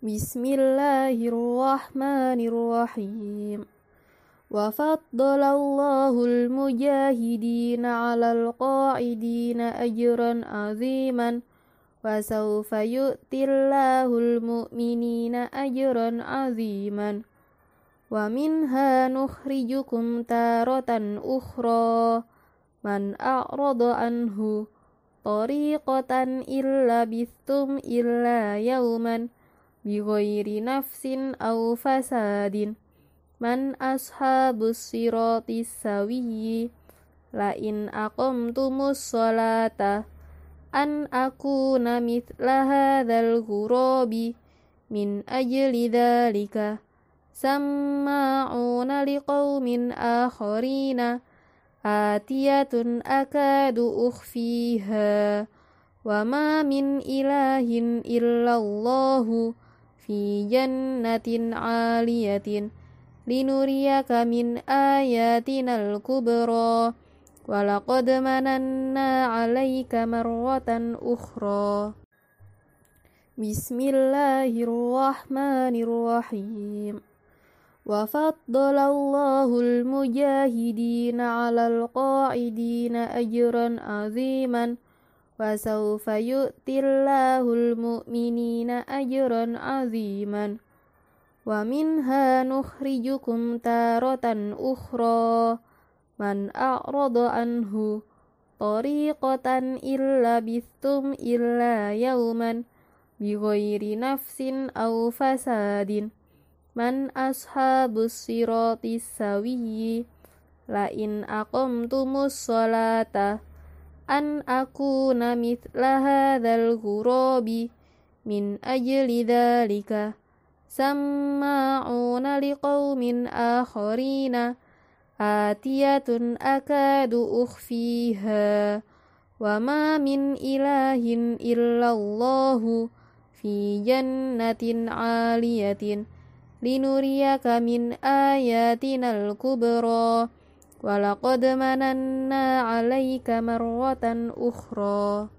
بسم الله الرحمن الرحيم وفضل الله المجاهدين على القاعدين أجرا عظيما وسوف يؤتي الله المؤمنين أجرا عظيما ومنها نخرجكم تارة أخرى من أعرض عنه طريقة إلا بثم إلا يوماً bighairi nafsin aw fasadin man ashabus siratis sawiyyi la in aqamtumus salata an akuna mithla hadzal ghurabi min ajli dhalika samma'una liqaumin akharina atiyatun akadu ukhfiha wa ma min ilahin illallahu في جنة عالية لنريك من آياتنا الكبرى. ولقد مننا عليك مرة أخرى. بسم الله الرحمن الرحيم. وفضل الله المجاهدين على القاعدين أجرا عظيما. وسوف يؤتي الله المؤمنين أجرا عظيما ومنها نخرجكم تارة أخرى من أعرض عنه طريقة إلا بثم إلا يوما بغير نفس أو فساد man ashabus siratis sawiyyi la in aqamtumus salata an akuna mithla hadzal ghurabi min ajli dhalika. Samma'una liqaumin akharina atiyatun akadu ukhfiha. Wa ma min ilahin illallahu fi jannatin aliyatin. Linuriyaka min ayatinal kubra ولقد مننا عليك مرة أخرى.